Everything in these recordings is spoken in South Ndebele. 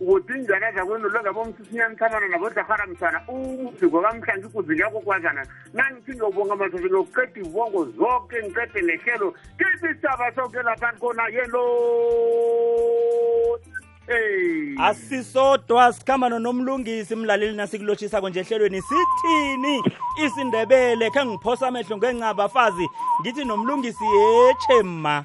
ukuthi injana zakwenu lengabomsisinyana thabana nabodlahara msana umziko kamhlange ikuzilako kwazana nangithi ngiyobonga mazozo ngiyoqeda ibongo zonke ngiqede nehlelo kisisaba sonke lapha khona yelo Hey. Asisodwa sikhamba nonomlungisi mlaleli nasikulotshisa konje ehlelweni sithini isindebele khe ngiphosa amehlo ngenca abafazi ngithi nomlungisi yeche ma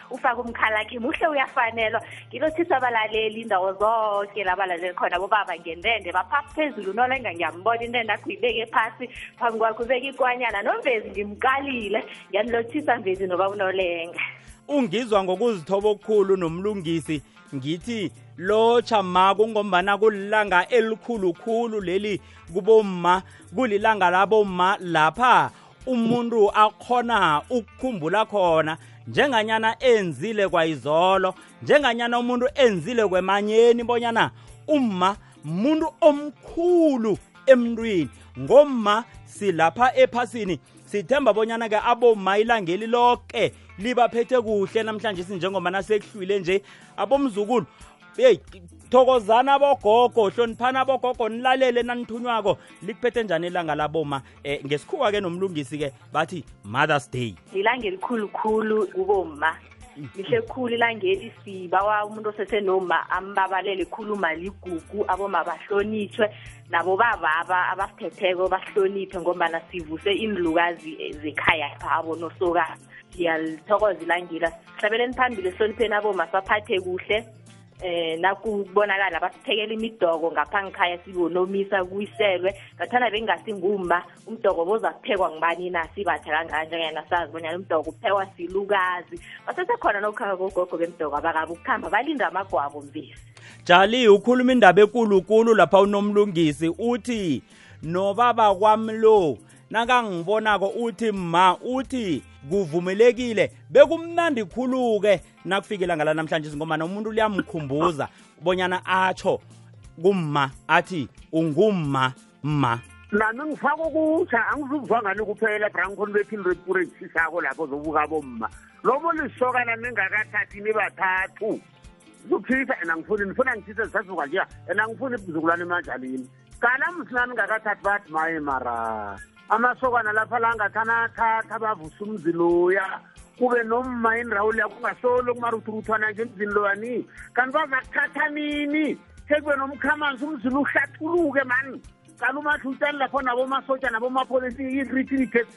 ufake umkhalakhe muhle uyafanelwa ngilothisa abalaleli indawo zonke labalaleli khona bobaba ngentende bapha phezulu nolenga ngiyambona intende akho uyibeke phasi phambi kwakho ubeke ikwanyana nomvezi ngimqalile ngiyanilothisa mvezi noba unolenga ungizwa ngokuzithoba okukhulu nomlungisi ngithi lotsha ma kungombana kulilanga elikhulukhulu leli kubomma kulilanga labomma lapha umuntu akhona ukukhumbula khona njenganyana enzile kwayizolo njenganyana umuntu enzile kwemanyeni bonyana umma muntu omkhulu emntwini ngomma silapha ephasini sithemba bonyana ke abomma ilangeli loke libaphethe kuhle namhlanje sinjengoba nasekuhlwile nje abomzukulu hey thokozana bogogo hloniphana bogogo nilalele nanithunywako likuphethe njani ilanga laboma eh, ngesikhuwa ke nomlungisi ke bathi mother's day ilanga elikhulukhulu kuboma lihle khulu ilangeli sibawa umuntu osesenoma ambabalele khulu maligugu aboma bahlonitshwe nabo bababa abasiphetheko bahloniphe ngombana sivuse iinlukazi eh, zekhaya pha abonosokana siyalithokoza ilangila sihlabeleni phambili ehlonipheni aboma saphathe kuhle eh nakubonakala basiphekela imidoko ngapha ngikhaya sibonomisa kuyiselwe ngathana bengasingumma umdoko boza kuphekwa ngibani na sibatha kangaka njengena sazi bonyana umdoko uphekwa silukazi basesekhona nokukhamba kogogo bemdoko abakabi ukuhamba balinda amagwabo mbisi jali ukhuluma indaba ekulukulu lapha unomlungisi uthi nobaba kwami lo nakangibonako uthi ma uthi kuvumelekile bekumnandi khulu-ke nakufika ilanga lanamhlanje ngombana umuntu liyamkhumbuza bonyana atsho kumma athi ungumma ma nami ngifaka okutha angizukuzwa ngani kuphela brankhoni bephindwe epuresisako lapho zobuka bomma lobo lisokana ningakathathi nibathathu kuthisa and angifuni nifuna ngithise zisazuka nje and angifuni izizukulwane emanjalini kana mhlani ngakathathi bathi maye mara amasokana lapha la ngathanathatha bavusa umzi loya kube nomma indawo leya kungasolo kumaruthuruthwana nje emzini loyani kanti baza kuthatha nini sekube nomkhamanzi umzini uhlathuluke mani qala umahlutshani lapho nabomasotsha nabomapholisi i-retreat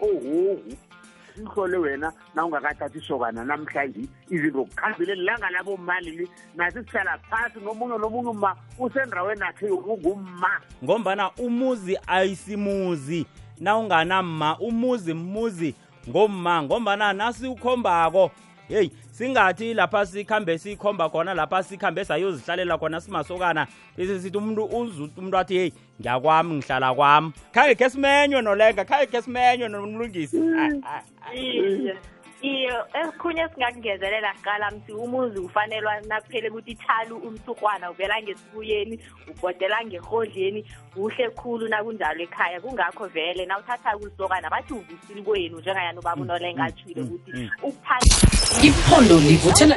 ohohu mhlole wena na ungakathathi isokana namhlanje izinto kukhambile lilanga labo mali li nathi sihlala phasi nomunye nomunye uma usendaweni akhe ungumma ngombana umuzi ayisimuzi na unganamma umuzi mmuzi ngomma ngombana nasiwukhombako heyi singathi lapha sikhambe sikhomba khona lapha sikhambe sayozihlalela khona simasokana bese sithi umuntu umuntu athi heyi ngiyakwami ngihlala kwami khange khe simenywe nolenga khange khe simenywe nomlungisi mm. iye esikhunye esingakungezelela qala msi umuzi ufanelwa nakuphele ukuthi ithalu umthukwana uvela ngesibuyeni ubhodela ngerhodleni kuhle khulu nakunjalo ekhaya kungakho vele nawuthatha kulisokana bathi uvusile kwenu njengayani ubaba unolenga atshile ukuthi ukuphatha iphondo livuthela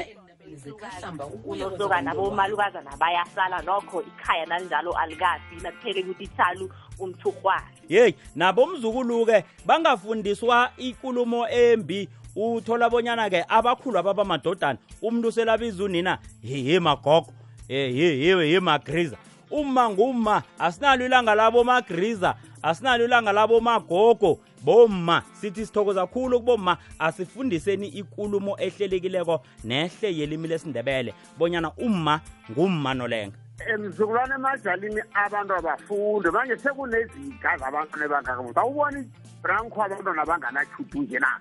unosokana bomalukazana bayasala nokho ikhaya nalinjalo alikafi nakuphele ukuthi ithalu umthurhwana yeyi nabomzukulu-ke bangafundiswa ikulumo embi uthola bonyana-ke abakhulu ababa madodana umuntu uselabiza unina hehe magogo hehe magriza uma nguma asinalo ilanga labo magriza asinalo ilanga labo magogo bomma sithi sithokoza khulu kubomma asifundiseni ikulumo ehlelekileko nehle yelimi lesindebele bonyana umma ngumma nolenga emzukulwane emajalini abantu abafundi manje sekuneziga zabantwana ebangakabuza awubona ibranko abantwana abanganachudu nje na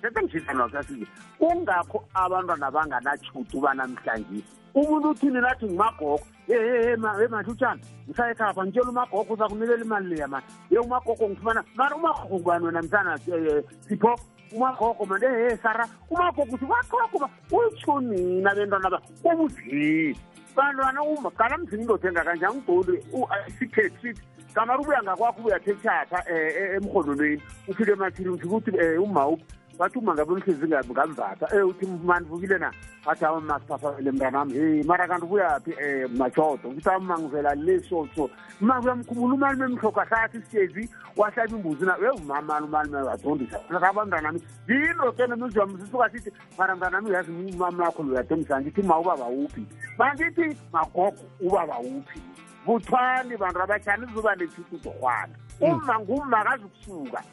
sesemjizanwasasile kungakho abantwana abanganachudu banamhlanje umuntu uthini nathi ngumagogo e matshutshana ngisayekhapha ngitshela umagogo uza kunikela imali leya mani ye umagogo ngifumana mara umagogo ngubani wena mntana eh, sipho umagogo mani ehe sara umagogo uthi wagogo ba utsho nina bentwana ba ubuzini bantwana uma qala mzini indoda engakanjani ngidoli sikhethi sithi kamara ubuya ngakwakho ubuya thetshatha um eh, eh, emrhololweni ufike emathini uthi ukuthi um umawuphi wathi uma ngabe ulihlezi ngambatha e uthi mani vukile na athi awa masiphaphakele mntana wami heyi mara kanti ubuyaphi um eh, majodo ngithi awa ma ngivela le so so ma kuyamkhumula umalume emhloko ahlathi sihlezi wahlaba imbuzi na e umamani umalume wadondisa aba mntana wami yinto ke nomuzi wami sisuka sithi mara mntana wami uyazi umama wakho loyadondisa ngithi ma ubaba wuphi mangithi magogo ubaba wuphi vuthwani bantu abatshani lizoba nethuthu dorhwana uma ngumma kazi kusuka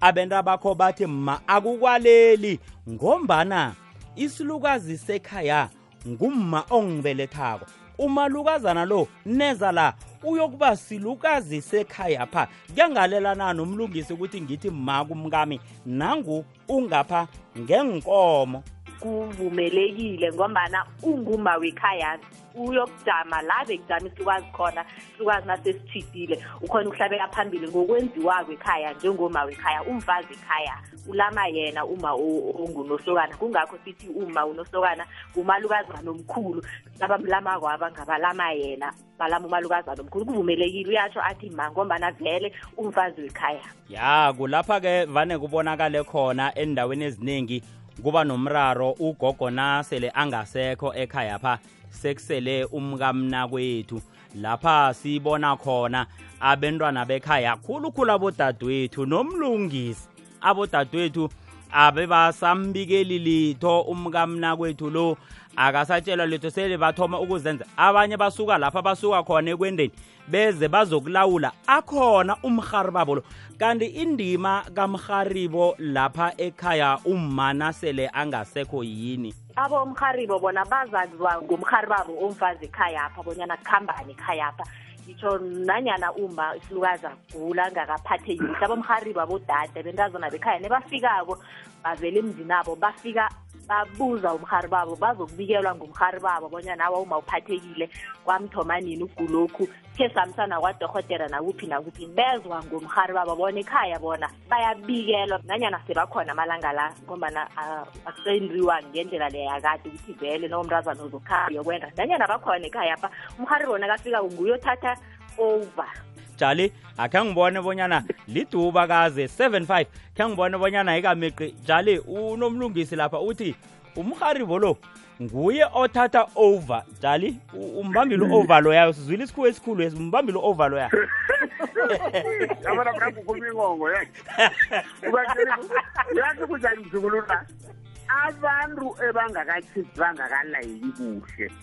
abenta bakho bathi ma akukwaleli ngombana isilukazi sekhaya ngumma ongibelethako umalukazana lo neza la uyokuba silukazi sekhaya pha kuyangalelanani umlungisi ukuthi ngithi ma kumkami nangu ungapha ngenkomo kuvumelekile ngombana ungumba wekhayami uyokujama la bekujama isilukwazi khona isilukwazi nasesithidile ukhona ukuhlabela phambili ngokwenziwako ekhaya njengoma wekhaya umfazi ekhaya ulama yena uma ongunosokana kungakho sithi uma unosokana ngumalukazana omkhulu abamlamako aba ngabalama yena balama umalukazana omkhulu kuvumelekile uyatsho athi ma ngombana vele umfazi wekhaya ya kulapha-ke vane kubonakale khona endaweni eziningi kuba nomraro ugogo nasele angasekho ekhaya pha sekusele umkamna kwethu lapha sibona khona abentwana bekhaya khulukhulu abodadewethu nomlungisi abodadewethu abebasambikeli litho umkamna kwethu lo akasatshelwa litho sele bathoma ukuzenza abanye basuka lapha basuka khona ekwendeni beze bazokulawula akhona umrharibabo lo kanti indima kamrharibo lapha ekhaya ummana sele angasekho yini abo umrharibo bona bazazwa ngumrharibabo umfazi ekhaya apha bonyana kuhambani ekhaya apha ngitsho nanyana uma isilukazi agula angakaphatheki mhlaba umhariba bodade bentazana bekhaya nebafikako bavela emzinabo bafika babuza umhari babo bazokubikelwa ngumhari babo bonya nawa uma uphathekile kwamthoma nini ugulokhu khe samsana kwadorhotera nakuphi nakuphi bezwa ngomhari babo bona ekhaya bona bayabikelwa nanyana sebakhona amalanga la ngombana ah, akusenriwa ngendlela leyo yakade ukuthi vele nomntazana uzokhaya yokwenza nanyana bakhona ekhaya pha umhari bona kafika nguyothatha over jali akhe ngibone bonyana liduba kaze 75 khe ngibone bonyana ikameqi jali unomlungisi lapha uthi umharibo lo nguye othatha over jali umbambile u-over loyayo sizwile isikhuwa esikhulu esi umbambile u-over loya yabona mnangu ukhuluma ingongo uyathi kunjani mzukulula abantu ebangakathithi bangakalayeki kuhle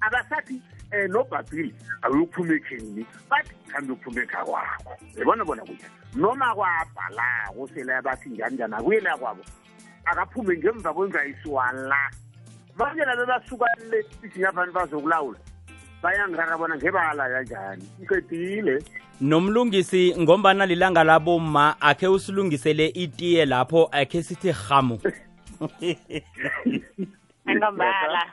abasathi um nobhabhili awuyokuphuma ekhini but khambe yokuphuma ekha kwakho yabona bona kuya noma kwabhalako sele abathi njani njani akuyela kwabo akaphume ngemva kwengayisiwa la banyela bebasuka le isithi abantu bazokulawula bayangirara bona ngebala kanjani ngiqedile nomlungisi ngombana lilanga labomma akhe usilungisele itiye lapho akhe sithi hamu angambala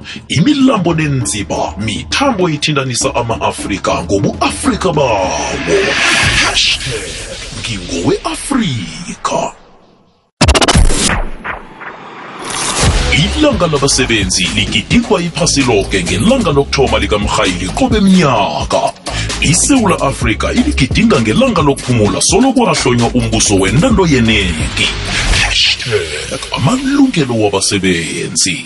imilambo nenziba mithambo ithintanisa ama-afrika ngobu-afrika bawo hashtag ngingowe-afrika ilanga labasebenzi ligidingwa iphasi loke ngelanga lokuthoma likamrhayili qobe mnyaka isewula afrika iligidinga ngelanga lokuphumula solo kwahlonywa umbuso wentando yenengi hashtag amalungelo wabasebenzi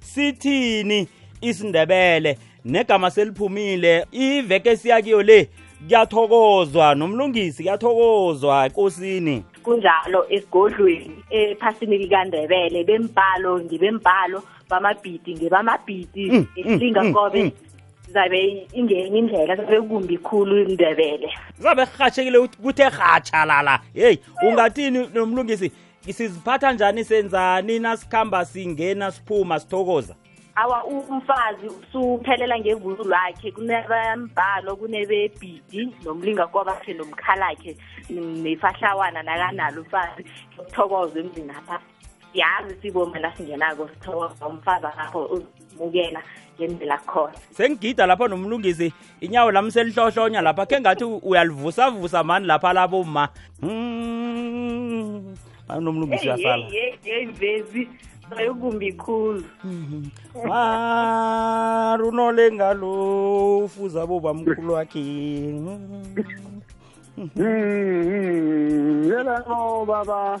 sithini isindebele negama seliphumile iveke siyakiyo le kuyathokozwa nomlungisi kuyathokozwa ekosini kunjalo esigodlweni ephasini likandebele bembhalo ngibembhalo bamabhidi ngebamabhidi mm, mm, isilinga mm, kobe zabe ingenye indlela zabe kumbi khulu indebele zabe rhatshekile kuthe rhatshalala heyi ungathini nomlungisi siziphatha njani senzani nasikhamba singena siphuma sithokoza awa umfazi usuphelela ngevulu lwakhe kunebambhalo kunebebhidi nomlingakwabakhe nomkhalakhe nefahlawana nakanalo umfazi ngiyokuthokoza emzini apha siyazi siboma nasingenako sithokoza umfazi akho mukela ngendlela khona sengigida lapha nomlungisi inyawo lami selihlohlonya lapha khe ngathi uyalivusavusa mani lapha labo ma hmm. nomlungisi uyasala vezi ayokumbi khulu mhm. marunole ngalo ufuza bobamkhulu wakhe hmm. Hmm, yelano baba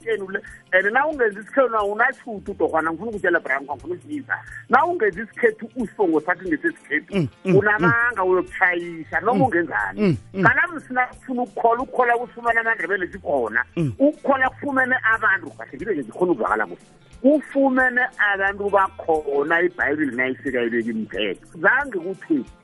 yenu and na ungenza isikhethu na unashuthi udorhwana ngifuna ukutshela bra ngifuna ukusiza na ungenza isikhethu usibongo sakho ngesesikhethu mm, mm, mm. unamanga uyokushayisa noma ungenzani kanamsina kufuna ukukhola ukukhola kusifumana amandebele sikhona ukukhola kufumene abantu kahle ngibe ngizikhona ukuzwakala kuhle kufumene abantu bakhona ibhayibhile nayifika ibeka imithetho zange kuthi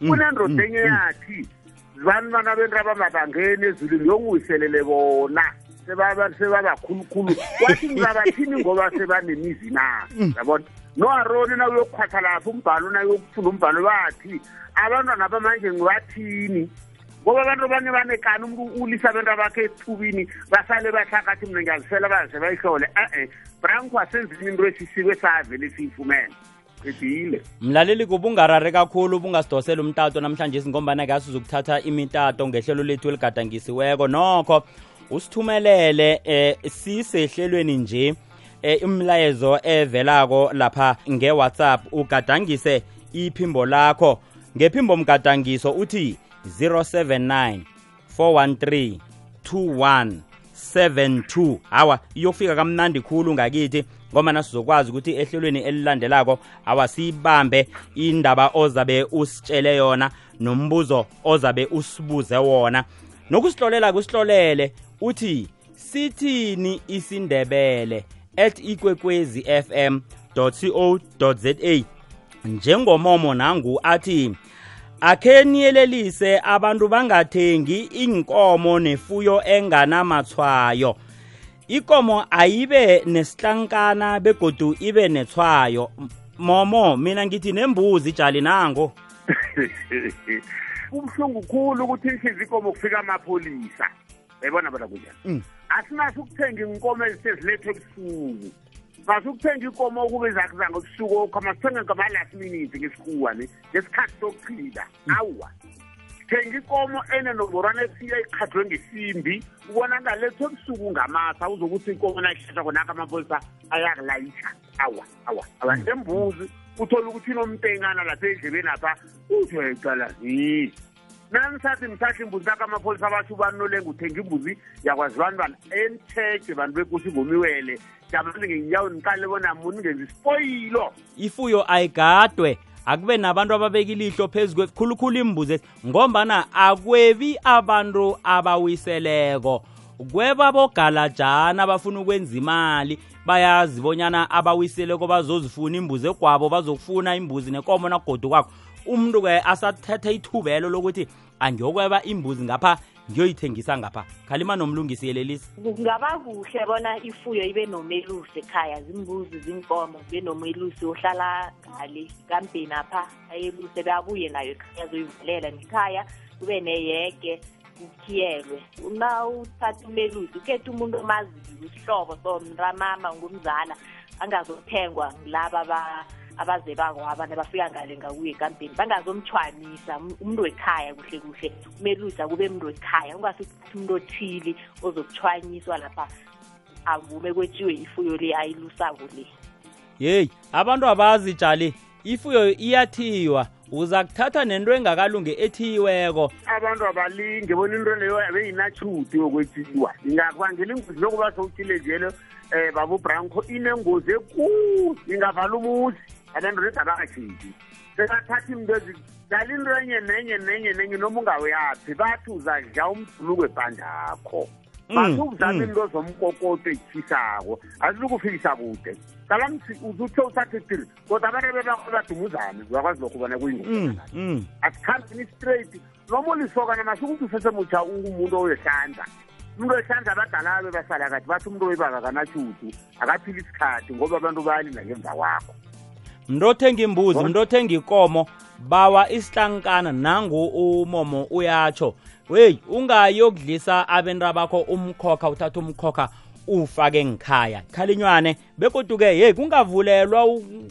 mm, kunendoda mm, enye mm. yathi zibani bana bento abamabangeni ezulwini yongiwiselele bona sebabakhulukhulu wathi ngizabathini ngoba sebanemizi na yabona noaroni na uyokukhwatha lapho umbhalo nayokufunda umbhalo bathi abantwana bamanje ngibathini ngoba abantu abanye banekani umuntu ulisa abantu abakhe ethubini basale bahlakathi mina ngiyazifela baze bayihlole e-e branko asenzinye into esisiwe savele siyifumele qedile mlaleli kubungarare kakhulu ubungasidosela umtato namhlanje singombana ke asizokuthatha imitato ngehlelo lethu eligadangisiweko nokho usithumelele eh sisehlelweni nje eh imlayezo evelako lapha ngeWhatsApp ugadangise iphimbo lakho ngephimbo mgadangiso uthi 079 413 21 72 hawa iyokufika kamnandi khulu ngakithi ngoba nasizokwazi ukuthi ehlelweni elilandelako awasiyibambe indaba ozabe usitshele yona nombuzo ozabe usibuze wona nokusihlolela kusihlolele uthi sithini isindebele at ikwekwezi fm co za njengomomo nangu athi akhe niyelelise abantu bangathengi inkomo nefuyo enganamathwayo ikomo ayibe nesihlankana begodu ibe nethwayo momo mina ngithi nembuzi jali nango kubuhlungu khulu ukuthi ihlizi ikomo kufika amapholisa yayibona balakunjani mm. asinaso ukuthenga inkomo ezisezilethwe ebusuku basi ukuthenga ikomo okube zakuza ngobusuku okho masithenga ngama-last minute ngesikhuwa ne ngesikhathi sokuphila mm. awa thenga ikomo enenoborwana esiya iqhadwe ngesimbi ubonakala ethi ebusuku ngamasa uzokuthi inkomo nayihlahla khonaka amaphoyisa ayakulayisha awa awa awa mm. nembuzi uthole ukuthi inomntengana lapha edlebeni apha uzoyicala zii mina ngisathi msahla imbuzi nakho amapholisa basho ubanole nguthenga imbuzi yakwazibantwana emthethe bantu bekuthi ngomiwele jamani ngenyawo niqale bona muni ngenza isipoyilo ifuyo ayigadwe akube nabantu ababeka ilihlo phezu kwethu khulukhulu imbuzi ngombana akwebi abantu abawiseleko kweba bogalajana abafuna ukwenza imali bayazi bonyana abawiseleko bazozifuna imbuzi egwabo bazokufuna imbuzi nekomo nagodu kwakho umuntu ke asathetha ithubelo lokuthi angiyokweba imbuzi ngapha ngiyoyithengisa ngapha khalima nomlungisi yelelisi kungaba kuhle bona ifuyo ibe nomelusi ekhaya zimbuzi zinkomo zibe nomelusi ohlala ngale kambheni apha ayeluse beabuye nayo ekhaya azoyivulela ngekhaya kube neyege ukhiyelwe uma uthatha umelusi ukhetha umuntu omaziyo isihlobo so mntamama ngumzala angazothengwa ngilaba abazebako abana bafika ngale ngakuye ekampeni bangazomthwanisa umuntu wekhaya kuhle kuhle umelusa kube umuntu wekhaya ungasukuthi umuntu othili ozokuthwanyiswa lapha avume kwetshiwe ifuyo le ayilusako le yeyi abantu abazi jali ifuyo iyathiywa uza kuthatha nento engakalungi ethiyiweko abantu abalinge bona into leyo abeyinathuti yokwethiwa ingakubangela ingozi lokuba sowuthilezelo um eh, babu branco inengozi ekulu ingavala umuzi abantu resi abakathinti sekathatha into ezidala into enye nenye nenye nenye noma ungawuyaphi bathi uzadla umduluko ebhandakho Mm, bathi ukuzama mm. into zomkokoto ezithisako azilukufikisa kude qalamthi uzuthi uthathe tiri kodwa abantu bebakho badumuzane uyakwazi lokho ubona kuyingozi mm, mm. asikhambeni straight noma ulisokana masho ukuthi usesemutsha ungumuntu owehlanza umuntu wehlanza abadala bebasala kathi bathi umuntu webaka kanatshudu akaphile isikhathi ngoba abantu bayalinda ngemva kwakho mntu othenga imbuzi mntu othenga ikomo bawa isihlankana nangu umomo uyatsho weyi ungayokudlisa abenta bakho umkhokha uthatha umkhokha ufake ngikhaya khalinywane begoduke hey kungavulelwa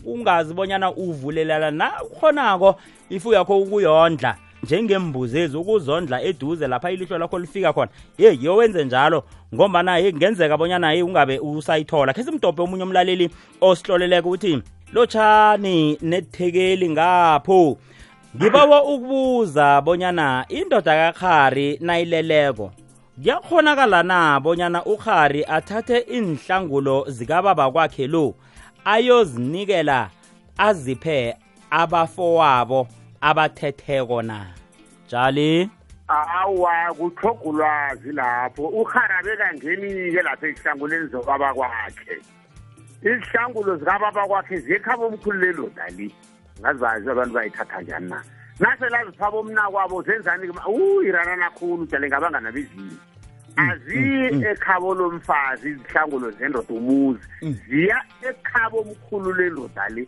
ungazi bonyana uvulelela na khonako ifu yakho ukuyondla njengembuzi ezi ukuzondla eduze lapha ilihlo lakho lifika khona yeyi yowenze njalo ngombana yeyi kungenzeka bonyana yeyi ungabe usayithola khe simdobhe omunye umlaleli osihloleleko ukuthi lotshani nethekeli ngapho ngibawa ukubuza bonyana indoda kakhari nayileleko kuyakhonakala na bonyana uhari athathe iinhlangulo zikababa kwakhe lo ayozinikela aziphe abafowabo abathetheko na jali awa kutlhogulwazi lapho uhari abekangeni-ke lapho ezihlanguleni zobaba kwakhe izihlangulo zikababa kwakhe ziyekhaba omkhulu lelo dali ngazazi abantu bayithatha njani na nase laziphaba omnakwabo zenzani u irana nakhulu jale ngabangana bezini mm, aziyi mm, mm. ekhabo lomfazi izihlangulo zendoda umuzi ziya ekhabo omkhulu lendoda le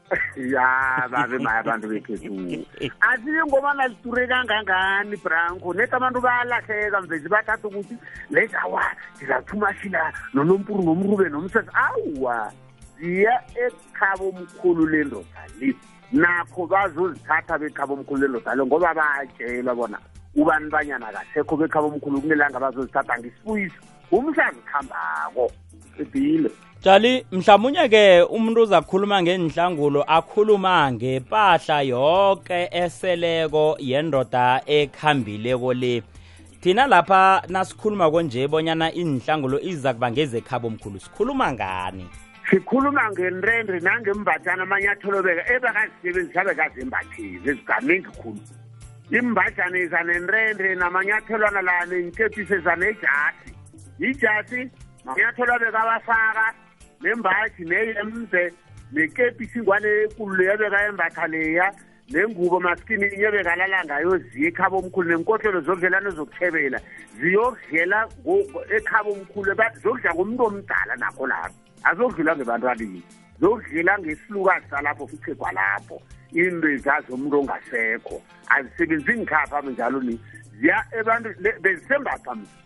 ya babe maya abantu bekhethu asiye ngoba naliture kangangani branko neti abantu bayalahleka mvezi bathatha ukuthi lesi awa ndizathumashila nonompuru nomrube nomsesa awa ziya ekhabo omkhulu le ndoda le nakho bazozithatha bekhabo omkhulu le ndoda le ngoba bayatshelwa bona ubani banyana kasekho bekhabo omkhulu kunelanga bazozithatha ngisibuyiso umhla zikhambako ebhile jali mhlawumunye-ke umuntu uzakhuluma ngenhlangulo akhuluma ngepahla yoke eseleko yendoda ekhambileko le thina lapha nasikhuluma konje bonyana inhlangulo iza kuba ngezekhabo mkhulu sikhuluma ngani sikhuluma ngenrendre nangembathana amanyatholo beka ebakazisebenzisa bekazembathile eziganingi khulu imbajana izanenrendre namanyathelwana la nenkephise zanejasi yijasi ngiyathola bekabafaka nembathi neyembe nekepisi ingwane ekulu leya bekayembatha leya nengubo maskini inye bekalala ngayo ziyekhaba omkhulu nenkohlelo zodlelane zokuthebela ziyokudlela ekhaba omkhulu zokudla komuntu omdala nakho lapho azokudlula ngebantwanini zokudlela ngesilukazi salapho sichegwa lapho into ezazi umuntu ongasekho azisebenzi ngikhapha njalo ni ziya ebantu bezisembatha mna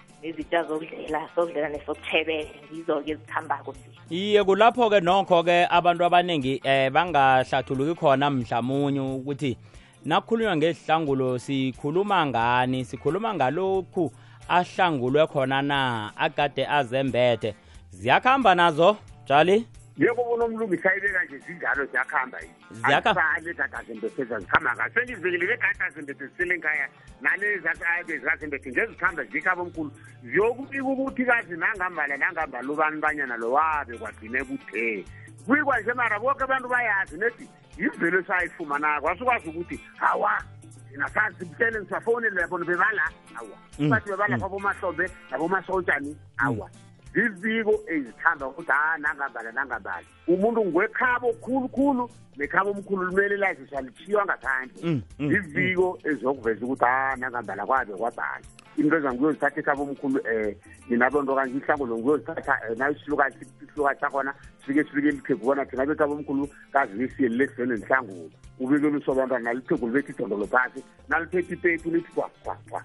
nezitsha zokudlela sokudlela nesokutshebele ngizo-ke ezikhambako nje iye kulapho-ke nokho-ke abantu abaningi eh bangahlathuluki khona mhlamunye ukuthi nakukhulunywa ngezihlangulo sikhuluma ngani sikhuluma ngalokhu ahlangulwe khona na agade azembethe ziyakuhamba nazo jali yebo bonomlungisi ayibeka nje zinjalo ziyakuhamba yini ziyakasale gada zembetheza zikhamba ngayo sengizikelele gada zembethezisele nkhaya nalezi athi abe zikasembethe nje zikhamba zikhaba omkhulu ziyokubika ukuthi kazi nangambala nangambala ubani banyana lowabe kwagcine kuthe kwikwa nje mara boke abantu bayazi nethi yimvelo esayifumanako asukwazi ukuthi hawa thina sazi kutshele ngisafowunele yabona bebala awa mm, bathi bebala mm. kwabomahlombe nabomasontshani awa ziziko ezithanda ukuthi ha nangambala nangambala umuntu ngwekhabo khulukhulu nekhabo omkhulu limele lazisa lithiywa ngaphandle mm, mm, iziviko mm. ezokuveza ukuthi ha ah, nangambala kwabe kwabhala into eza ngiyozithatha ekhabo omkhulu um eh, nina bonto kanje ihlango lo ngiyozithatha um eh, nayo isilukazi isilukazi sakhona sifike sifike liphegu bona thina bekhabo omkhulu kazisiye lesivele nihlangulo ubekele usobantwana naliphegu libethi idondolo phasi naliphethe ipetu lithi kwakwakwakwa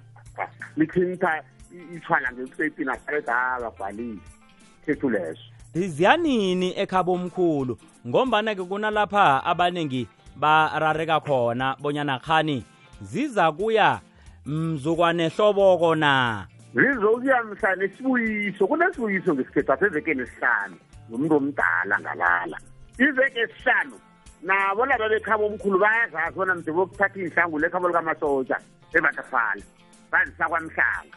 lithintha ithwala ngekupepini asaledala bhalile khethu leso ziyanini ekhabo omkhulu ngombana-ke kunalapha abaningi barareka khona bonyana khani ziza kuya mzukwanehloboko na zizokuya mhla nesibuyiso kunesibuyiso ngesikhethu asezekeni esihlanu nomuntu omdala ngalala iveke esihlanu nabo laba bekhaba omkhulu bayazazi bona mde bokuthatha iinhlangulo ekhabo likamasotsha ebatafala bazisa kwamhlanga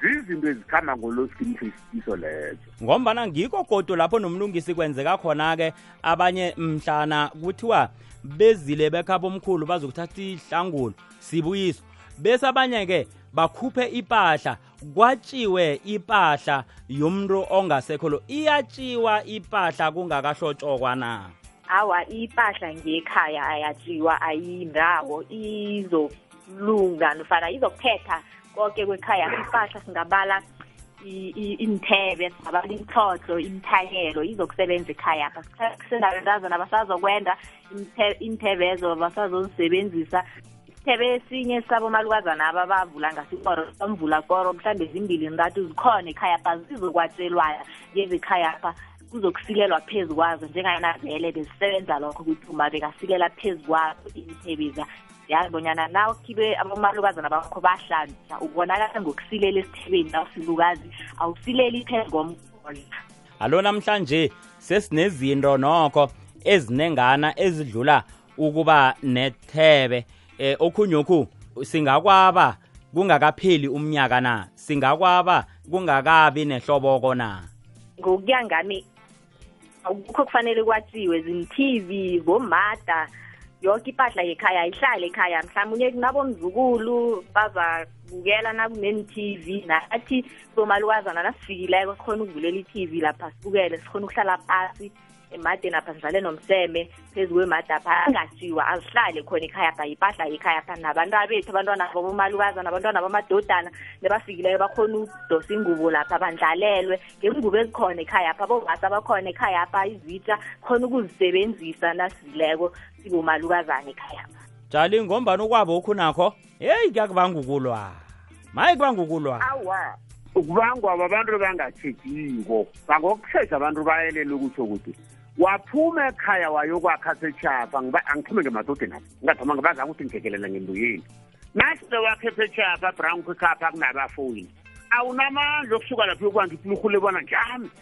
zizinto ezikhamba ngolosiqinisekisiso lezo ngombana ngikho godu lapho nomlungisi kwenzeka khona-ke abanye mhlana kuthiwa bezile bekhapha omkhulu bazokuthatha ihlangulo sibuyiso bese abanye-ke bakhuphe ipahla kwatshiwe ipahla yomuntu ongasekho lo iyatshiwa ipahla kungakahlotshokwa na awa ipahla ngekhaya ayatshiwa ayindawo izo lunga nofana izokuphetha konke kwekhaya impahla singabala iinthebe singabala imtlhodlo imithayelo izokusebenza ekhaya pha sisendabentazana abasazokwenda iinthebezo basazozisebenzisa isithebe esinye sabomalukazana aba bavula ngasikoro bamvula koro mhlawumbe zimbili ntathu zikhona ekhaya pha zizokwatshelwana ngezekhaya pha kuzokusilelwa phezu kwazo njengayena vele bezisebenza lokho ukuthi uma bekasilela phezu kwazo imithebeza yazi bonyana naw khibe abomalukazana bakho bahlanza ubonakala ngokusilela esithibeni nawusilukazi awusileli phezu komgolo alo namhlanje sesinezinto nokho ezinengana ezidlula ukuba nethebe eh okhunyokhu singakwaba kungakapheli umnyaka na singakwaba kungakabi nehloboko na ngokuya ngami akukho kufanele kwathiwe zimthivi bomada yonke ipahla yekhaya ayihlale ekhaya mhlawumunye kunabomzukulu bazabukela nakuneni-tv nathi somalukazana nasifikileko sikhona ukuvulela i-tv lapha sibukele sikhona ukuhlala pasi emadeni apha sidlale nomseme phezu kwemadapha angathiwa azihlale khona ekhaya pha yipahla yekhaya pha nabantu abethu abantwana babomalukaza nabantwana bamadodana nebafikileyo bakhona ukudosa ingubo lapha bandlalelwe ngengubo ezikhona ekhaya pha bovasa abakhona ekhaya pha izitsha khona ukuzisebenzisa nasidileko sibomalukazana ekhaya pha jali ngombani ukwabo ukhu nakho heyi kuyakubanga ukulwa maye kubanga ukulwa awa ukubangwa babantu bangatshejiko bangokutsheja abantu bayelele ukutsho ukuthi waphuma ekhaya wayokwakha setshafa angiphume ngemadodeni apho ngathoma ngibaza ukuthi ngijekelela ngembuyeni nasile wakhe phetshafa brown quickapha kunabafowini awunamandla okusuka lapho yokwangipuluhule bona njami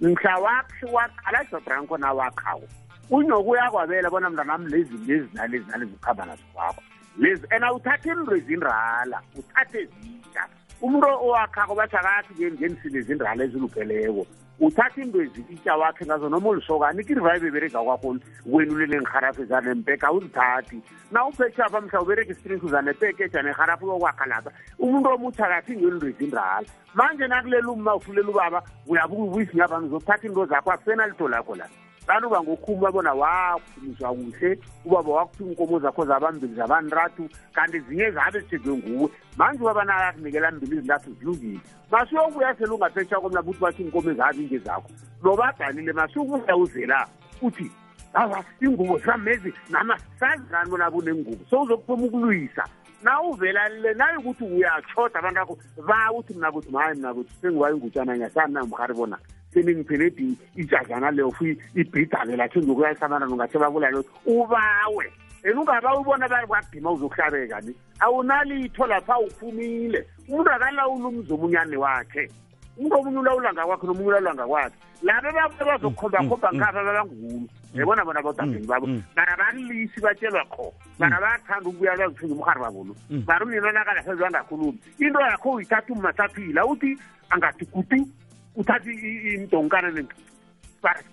mhla wakhi waqala jobranko nawakhawo unokuya kwabela bona mntanami lezi lezi nalezi nalezi ukhamba nazo kwakho lezi and awuthathe into ezindala uthathe ezintsha umuntu owakhako bathi akathi ke ngenisile ezindala ezilupheleko uthatha into ezitsha wakhe ngazo noma ulisokani ikirivayive eberega kwakho wenulele ngiharafu zanempeka awuzithathi na upheshapha mhla ubereka isirinki zanepeke janeharafu yokwakha lapha umuntu omuthi akathi ngelinto ezindala manje nakuleli uma ufulela ubaba uyabuka ubuyisa ngabami zokuthatha into zakho akusena lito lakho la bantu bangokhumi babona wakhumiswa kuhle ubaba wakuthuma inkomo zakho zabambili zabanrathu kanti zinye zabe zithethwe nguwe manje ubaba naye akunikela mbili izintathu zilungile masuyokubuya selungaphetsha komna buthi bathi inkomo ezazi inje zakho nobadanile masukubuya uzela uthi awa ingubo zamezi nama sazi ngani bona bunengubo so uzokuphuma ukulwisa na uvela le naye ukuthi uyatshoda abantu akho ba uthi mna kuthi maye mna kuthi sengiwayo ngutshana ngyasani nangimhari bona seningipheledi di ijajana leyo futhi ibhidale lakhe ngokuyayisabana nongathe bakulalo ubawe and ungaba ubona bakwagima uzokuhlabeka ni awunalitho lapha uphumile umuntu akalawula umzi omunyane wakhe uba omunye ulawula ngakwakhe nomunye ulawula ngakwakhe laba babuye bazokhombakhomba mm, mm, ngaba mm. babangulu yabona bona bodabheni babo mara balisi batshelwa khona mara bayathanda ukubuya bazithinga umhari babolo mara umnini onakalahlezi bangakhulumi into yakho uyithatha umasaphila uthi angathi kutu uthatha imdonkana nentu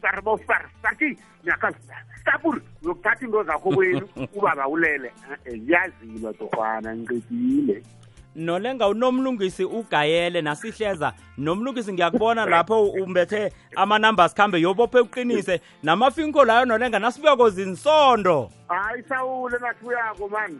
sara bawusara sathi nyakazi sapur uyokuthatha into zakho kwenu ubaba ulele eh, yazilwa torhwana ngiqedile nolenga unomlungisi ugayele nasihleza nomlungisi ngiyakubona lapho umbethe amanamba sikhambe yobophe uqinise namafinko layo nolenga nasibuyako zinsondo hayi sawule nasibuyako mani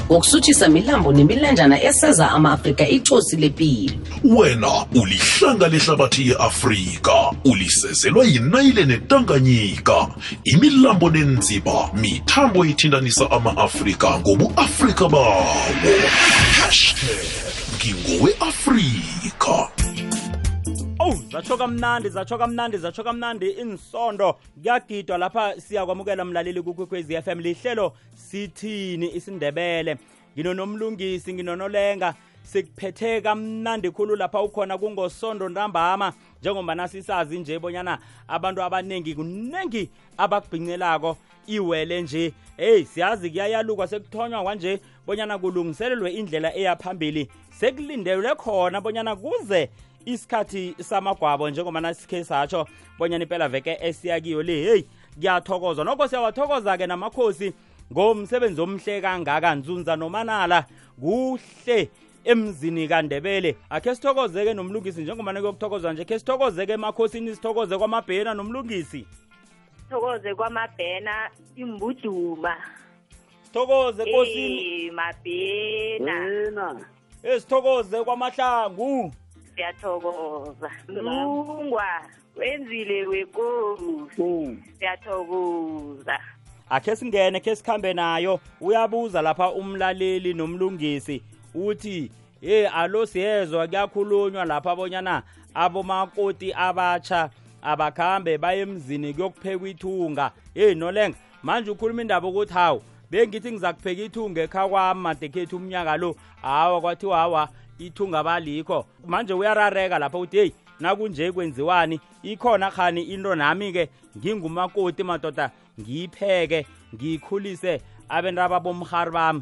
ngokusuthisa milambo nemilanjana eseza ama-afrika ithosi lepilo wena ulihlanga lehlabathi ye-afrika ulisezelwa yinayile netanganyika imilambo nenziba mithambo ithintanisa ama-afrika ngobu-afrika bawo hashtag ngingowe-afrika Oh zatsho kamnandi zatsho kamnandi zatsho kamnandi insondo kuyagidwa lapha siyakwamukela mlaleli kukwekwezi FM lihlelo sithini isindebele nginonomlungisi nginonolenga sikuphethe kamnandi khulu lapha ukhona kungosondo ntambama njengoba nasisazi nje bonyana abantu abaningi kuningi abakubhincelako iwele nje heyi siyazi kuyayalukwa sekuthonywa kwanje bonyana kulungiselelwe indlela eyaphambili sekulindelwe khona bonyana kuze isikhathi samagwabo njengoba nasikhe satsho bonyana impela veke esiyakiyo le heyi ngiyathokoza nokho siyawathokoza-ke namakhosi ngomsebenzi omhle kangaka nzunza nomanala kuhle emzini kandebele akhe sithokozeke nomlungisi njengobana kuyokuthokozwa nje khe sithokozeke emakhosini sithokoze kwamabhena nomlungisi sithokoze kwamabhena imbuduma sithokoze kosini mabhena esithokoze kwamahlangu siyathokoza lungwa wenzile wekomu siyathokoza akhe singene khe sikhambe nayo uyabuza lapha umlaleli nomlungisi uthi hey alo siyezwa kuyakhulunywa lapha bonyana abomakoti abatsha abakhambe baye emzini kuyokuphekwa ithunga hey nolenga manje ukhuluma indaba ukuthi hawu bengithi ngizakupheka ithunga ekha kwami madekhethu umnyaka lo hawa kwathiwa hawa ithunga balikho manje uyarareka lapha ukuthi heyi nakunje kwenziwani ikhona khani into nami-ke ngingumakoti madoda ngiyipheke ngiyikhulise abentaba bomhari bami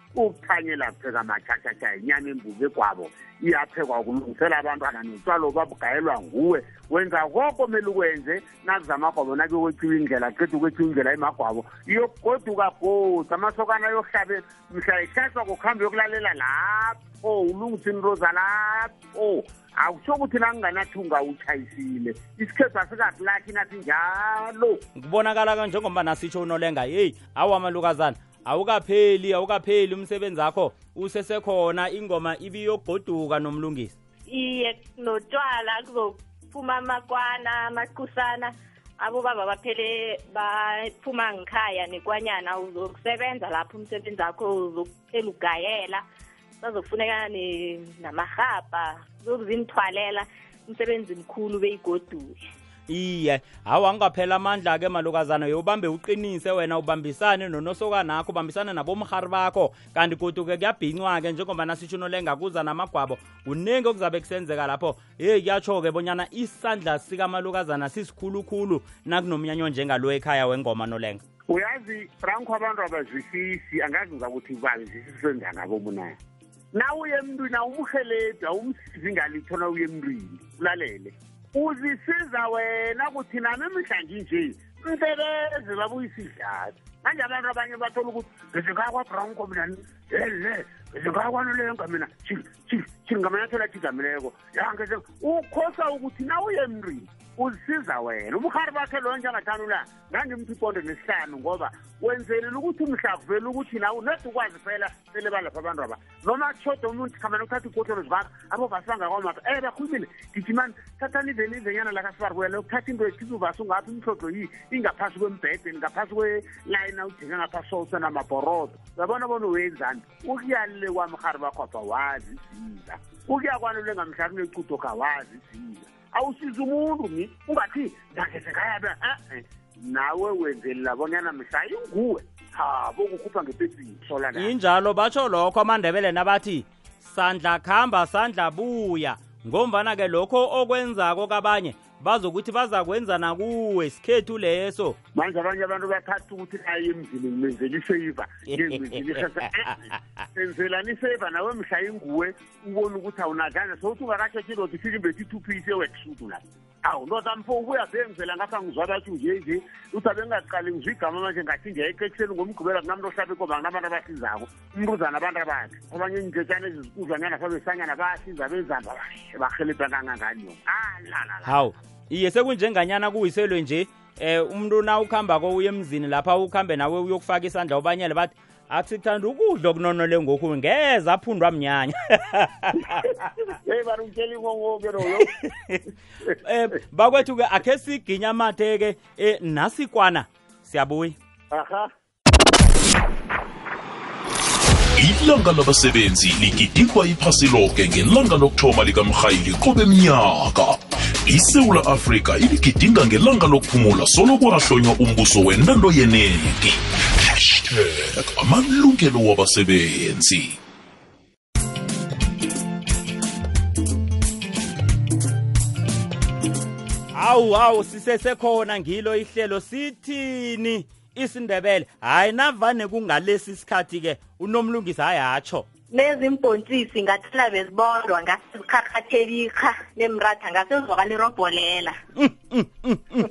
ukuthanyela pheka matshatshatsha inyama embuzi egwabo iyaphekwa ukulungisela abantwana notshwalo babugayelwa nguwe wenza koko mele ukwenze nakuza amagwabo nake kwethiwa indlela qeda ukwethiwa indlela emagwabo iyokugoduka godu amasokana yohlabe mhla ihlatshwa kokuhambe yokulalela lapho ulungisa into zalapho akusho ukuthi nakunganathunga utshayisile isikhethu asikakulakhi nathi njalo kubonakala kanjengoba nasitsho unolenga yeyi awu amalukazana awukapheli awukapheli umsebenzi wakho usesekhona ingoma ibiyogoduka nomlungisi iye notshwala kuzophuma amakwana amaqusana abobaba baphele baphuma ngikhaya nekwanyana uzokusebenza lapho umsebenzi wakho uzokuphela ugayela bazokufuneka namarhabha zokuzimthwalela umsebenzi mkhulu beyigodule iye hawu angaphela amandla-ke malukazana yowubambe uqinise wena ubambisane nonosokana akho ubambisane nabomhari bakho kanti kuduke kuyabhincwa-ke njengoba nasitsho unolenga kuza namagwabo kuningi okuzabe kusenzeka lapho yeyi kuyatsho-ke bonyana isandla sikamalukazana sisikhulukhulu nakunomnyanya onjengalo ekhaya wengoma nolenga uyazi franco abantu abazwisisi angazi ngiza ukuthi bazwisise njani abomunayo na uye emntwini awumhelebhi awumsizi ngalitho na uye emntwini ulalele uzisiza wena ukuthi nami emihla nginje msebenzi babuyisidlali manje abantu abanye bathola ukuthi ngizingakwabrowko mina ele ngizingakwanulenga mina chingamanyathela chigamileko yangeze ukhosa ukuthi na uye emntwini uzisiza wena ubuhari bakhe loyo njengathani ulanga ngangimthi ipondo nesihlanu ngoba wenzelela ukuthi umhlakuvela ukuthi nawe nodi ukwazi phela sele balapha abantu aba noma akushoda umuntu khamana ukuthatha ikotoro zibaka abo vasi bangakwamapha um eh, bakhulumile gijimani thathani ivele ivenyana lakasibarwela ukuthatha into ethiza uvasi ungaphi umhlodo yi ingaphasi kwembhedeni ngaphasi kwelayina udinga ngapha sosa namabhorodo uyabona bona wenzani ukuyalile kwamhari bakhwapha wazi izinza ukuya kwanule ngamhlari unecudo kawazi izinza awusiza umuntu mi ungathi ngakeze kayabe e-e nawe wenzelela bonyana mhla inguwe cha bokukhupha ngepepini sola la injalo batsho lokho amandebele nabathi sandla khamba sandla buya ngombana ke lokho okwenzako kabanye bazokuthi bazakwenza nakuwe sikhethu leso manje abanye abantu bathatha ukuthi naye emzini ngimenzela ifavor ngenzilisasa enzelani ifavor nawe mhla inguwe ubona ukuthi awunadlana sewuthi ungakasheshe indoda ifike imbethi ithuphise wekusudu la awu ndoda mfo ubuya bengivela ngapha ngizwa bathi nje nje uthi abengingaqali ngizwa igama manje ngathi nje eqekuseni ngomgqibela kunamntu ohlaba inkoba nginabantu abasizako umruzana abantu abakhe abanye iintetshana ezizikuzanyana sabesanyana basiza bezamba bahelebha kangangani yo hawu iye sekunjenganyana kuwiselwe nje eh umuntu na ukhambako uye emzini lapha ukhambe nawe uyokufaka isandla ubanyele bathi akusithanda ukudla okunonole ngoku ngeze aphundwa mnyanya hey bari ngitshela ingongoke loyo eh bakwethu ke akhe siginya amathe ke eh, nasikwana siyabuya aha ilanga labasebenzi ligidikwa iphasi loke ngelanga lokuthoma likamrhayili qobe mnyaka isewula afrika iligidinga ngelanga lokuphumula solo kwahlonywa umbuso wentando yenengi hashtag amalungelo wabasebenzi hawu hawu sisesekhona ngilo ihlelo sithini isindebele hayi navane kungalesi sikhathi-ke unomlungisi hayi hatsho nezimbhontisi ngathela bezibodwa ngasizikharhathebikha nemratha ngasezwakala irobholela mm, mm, mm,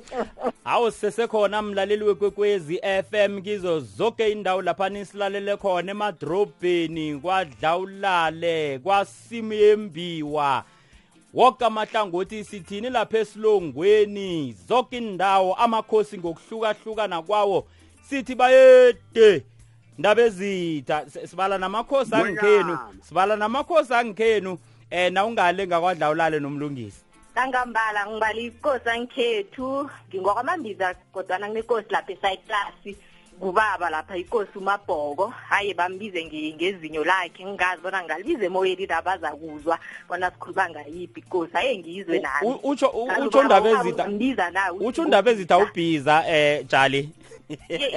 hawu sesekhona mlaleli wekwekwezi FM kizo zonke indawo lapha nisilalele khona emadrobheni kwadlawulale kwasimu yembiwa woke amahlangothi sithini lapha esilongweni zonke indawo amakhosi ngokuhlukahlukana kwawo sithi bayede ndaba ezitha sibala namakhosi angikhenu sibala namakhosi angikhenu eh nawungale ngakwadlawulale nomlungisi kangambala ngibala ikosi angikhethu ngingokwamambiza kodwana nginekosi lapha esayiplasi kubaba lapha ikosi umabhoko haye bambize ngezinyo lakhe ngingazi bona ngalibize emoyeni laba zakuzwa bona sikhuluma ngayiphi ikosi haye ngiyizwe nani utsho undaba ezitha utsho undaba ezitha ubhiza um jali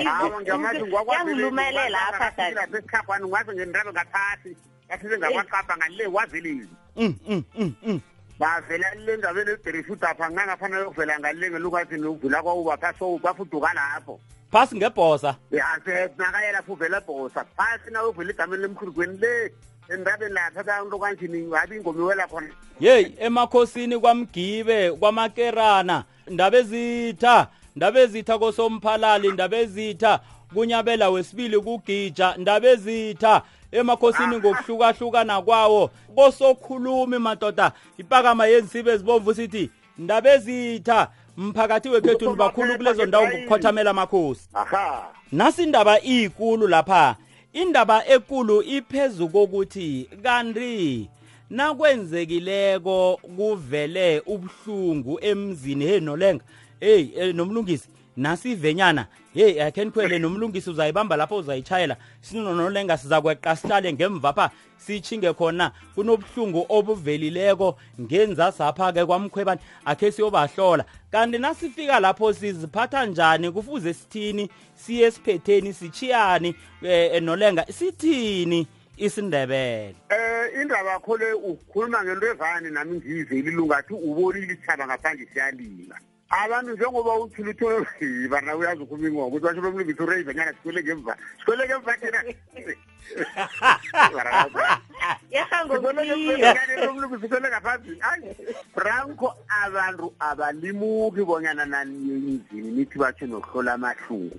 awa ngiyamazi ngiwakwazilumelela apha sesikhaphani ngikwazi ngendrabe ngaphasi ngaphise ngakwaqapha ngale wazelini mm, mm, mm, bavela le ndabeni ebherifuda pha ngangafanele yokuvela ngale ngelukathini uvula kwawuba phasi bafuduka lapho phasi ngebhosa yasenakayela fuvela bhosa phasi na uvela egameni lemkhulukweni le endabeni lapha kanto kanjini ngabe ingomiwela khona yeyi emakhosini kwamgibe kwamakerana ndabezitha ndabezitha kosomphalali ndabezitha kunyabela wesibili kugija ndabezitha emakhosini ngokuhlukahlukana kwawo kosokhulumi madoda ipakama yezinsibe ezibomvu sithi ndabezitha mphakathi wekhethu libakhulu kulezo ndawo ngokukhothamela amakhosi nasi indaba iyikulu lapha indaba ekulu iphezu kokuthi kanti nakwenzekileko kuvele ubuhlungu emzini hey nolenga hey eh, nomlungisi nasivenyana hey akhe nikhwele nomlungisi uzayibamba lapho uzayichayela sinonolenga sizakweqa sihlale ngemva pha sichinge khona kunobuhlungu obuvelileko ngenzasapha ke kwamkhwebani akhe siyobahlola kanti nasifika lapho siziphatha njani kufuze sithini siye esiphetheni sichiyani eh, nolenga sithini isindebele eh indaba yakho le ukhuluma ngento evani nami ngiyize ililungathi ubonile isithaba ngaphandle siyalila abantu njengoba uthula uthole yiba na uyazi ukhuluma ingoba ukuthi basho lomlungisi urave nyana sikhwele ngemva sikhwele ngemva thina lomlungisi ukhwele ngaphambili ayi franco abantu abalimuki bonyana naniyenzini nithi batsho nokuhlola amahlungu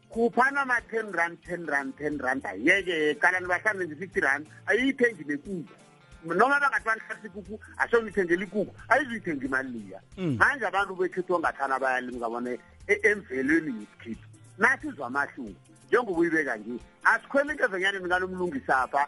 khuphana ama-ten rand ten rand ten rand yeke qalani bahlanu nge-fifty rand ayiyithengi nekuza noma bangathi banihlasa ikuku asho ngithengela ikuku ayizuyithenga imali liya mm. manje abantu bekhethu ongathana bayalimka bona e-, emvelweni yisikhithi nasizwa amahlungu njengoba uyibeka nje asikhwele into ezenyane nikalomlungisapha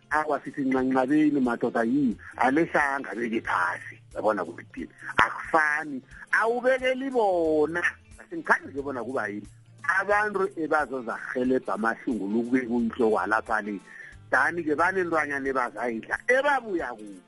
awa sithi ncanqabeni madoda yini alesanga beke phasi yabona kuthini akufani awubekeli bona asingikhandi nje bona kuba yini abantu ebazozahelebha amahlungulu ukubeka unhloko alapha le dani-ke banentwanyana ebazayidla ebabuya kuyo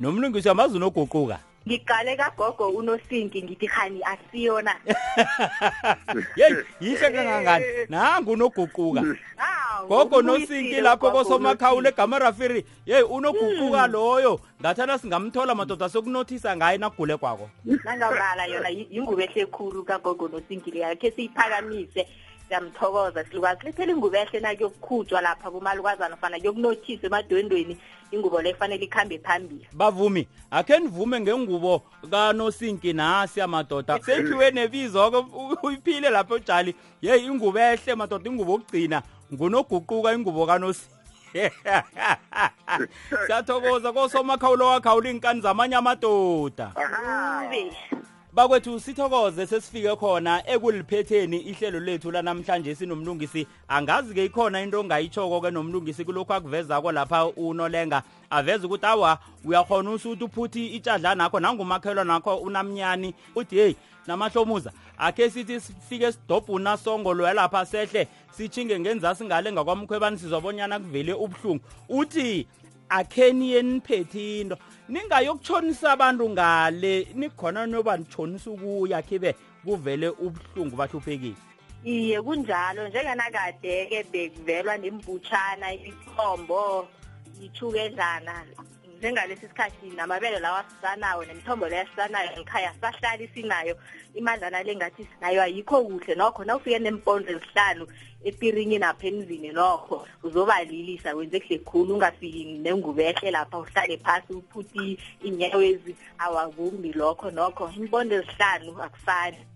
nomlungisi amazi unoguquka ngiqale kagogo unosinki ngithi khani asiyona yeyi yihle kangangani nangu unoguquka gogo nosinki lapho kosomakhawula egama rafiri yeyi unoguquka hmm. loyo ngathana singamthola madoda sokunothisa ngaye nagule kwako nangabala yona yingubo ehle khulu kagogo nosinki leyo khe siyiphakamise siyamthokoza silukwazi lethela ingubo ehle nakuyokukhutshwa lapha kumalukazana fana kuyokunothisa emadwendweni ingubo le fanele ikhambe phambili bavumi akhe nivume ngengubo kanosinki nasi amadoda sekhiwe nebizo-ke uyiphile lapho ojali yeyi ingubo ehle madoda ingubo okugcina ngunoguquka ingubo kanosinki siyathokoza kosomakhawulo wakhawula iy'nkani zamanye amadoda bakwethu sithokoze sesifike khona ekuliphetheni ihlelo lethu lanamhlanje sinomlungisi angazi-ke ikhona into ongayitshoko-ke nomlungisi kulokhu akuvezako lapha unolenga aveza ukuthi awa uyakhona usuthi uphuthi itshadla nakho nangumakhelwa nakho unamnyani uthi heyi namahlomuza akhe sithi sifike sidobhuna songolwe lapha sehle sitshinge ngenzasi ngale ngakwamkhwebani sizobonyana kuvele ubuhlungu uthi akheni yeniphethi into ningayokutshonisa abantu ngale nikhona niyoba nitshonisa ukuya khibe kuvele ubuhlungu bahluphekile iye kunjalo njenganakade-ke bekuvelwa nembutshana imithombo ithukedlana njengalesi sikhathi namabele lawa sisanawo nemithombo leyo sisanayo ngikhaya sahlali sinayo imadlana le ngathi sinayo ayikho kuhle nokho na ufike neempondlo ezihlanu epiringi napha emzini nokho uzobalilisa wenze kuhle khulu ungafiki nengubo ehle lapha uhlale phasi uphuthi iinyawezi awakumbi lokho nokho iimpondo ezihlanu akufani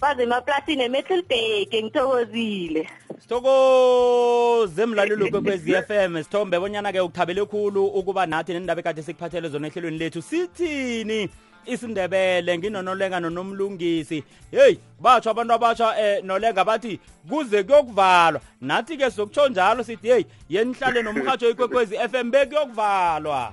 baze emaplasini emetlelbheki ngithokozile sithokoze emlalelo kwekwez f m sithombe bonyana-ke ukuthabele khulu ukuba nathi nendaba ekade sikuphathele zona ehlelweni lethu sithini isindebele nginonolenga nonomlungisi heyi batsho abantu abatsha um eh, nolenga bathi kuze kuyokuvalwa nathi-ke sokutsho njalo sithi heyi yenihlale nomrhatsho ikwekwezi f m bekuyokuvalwa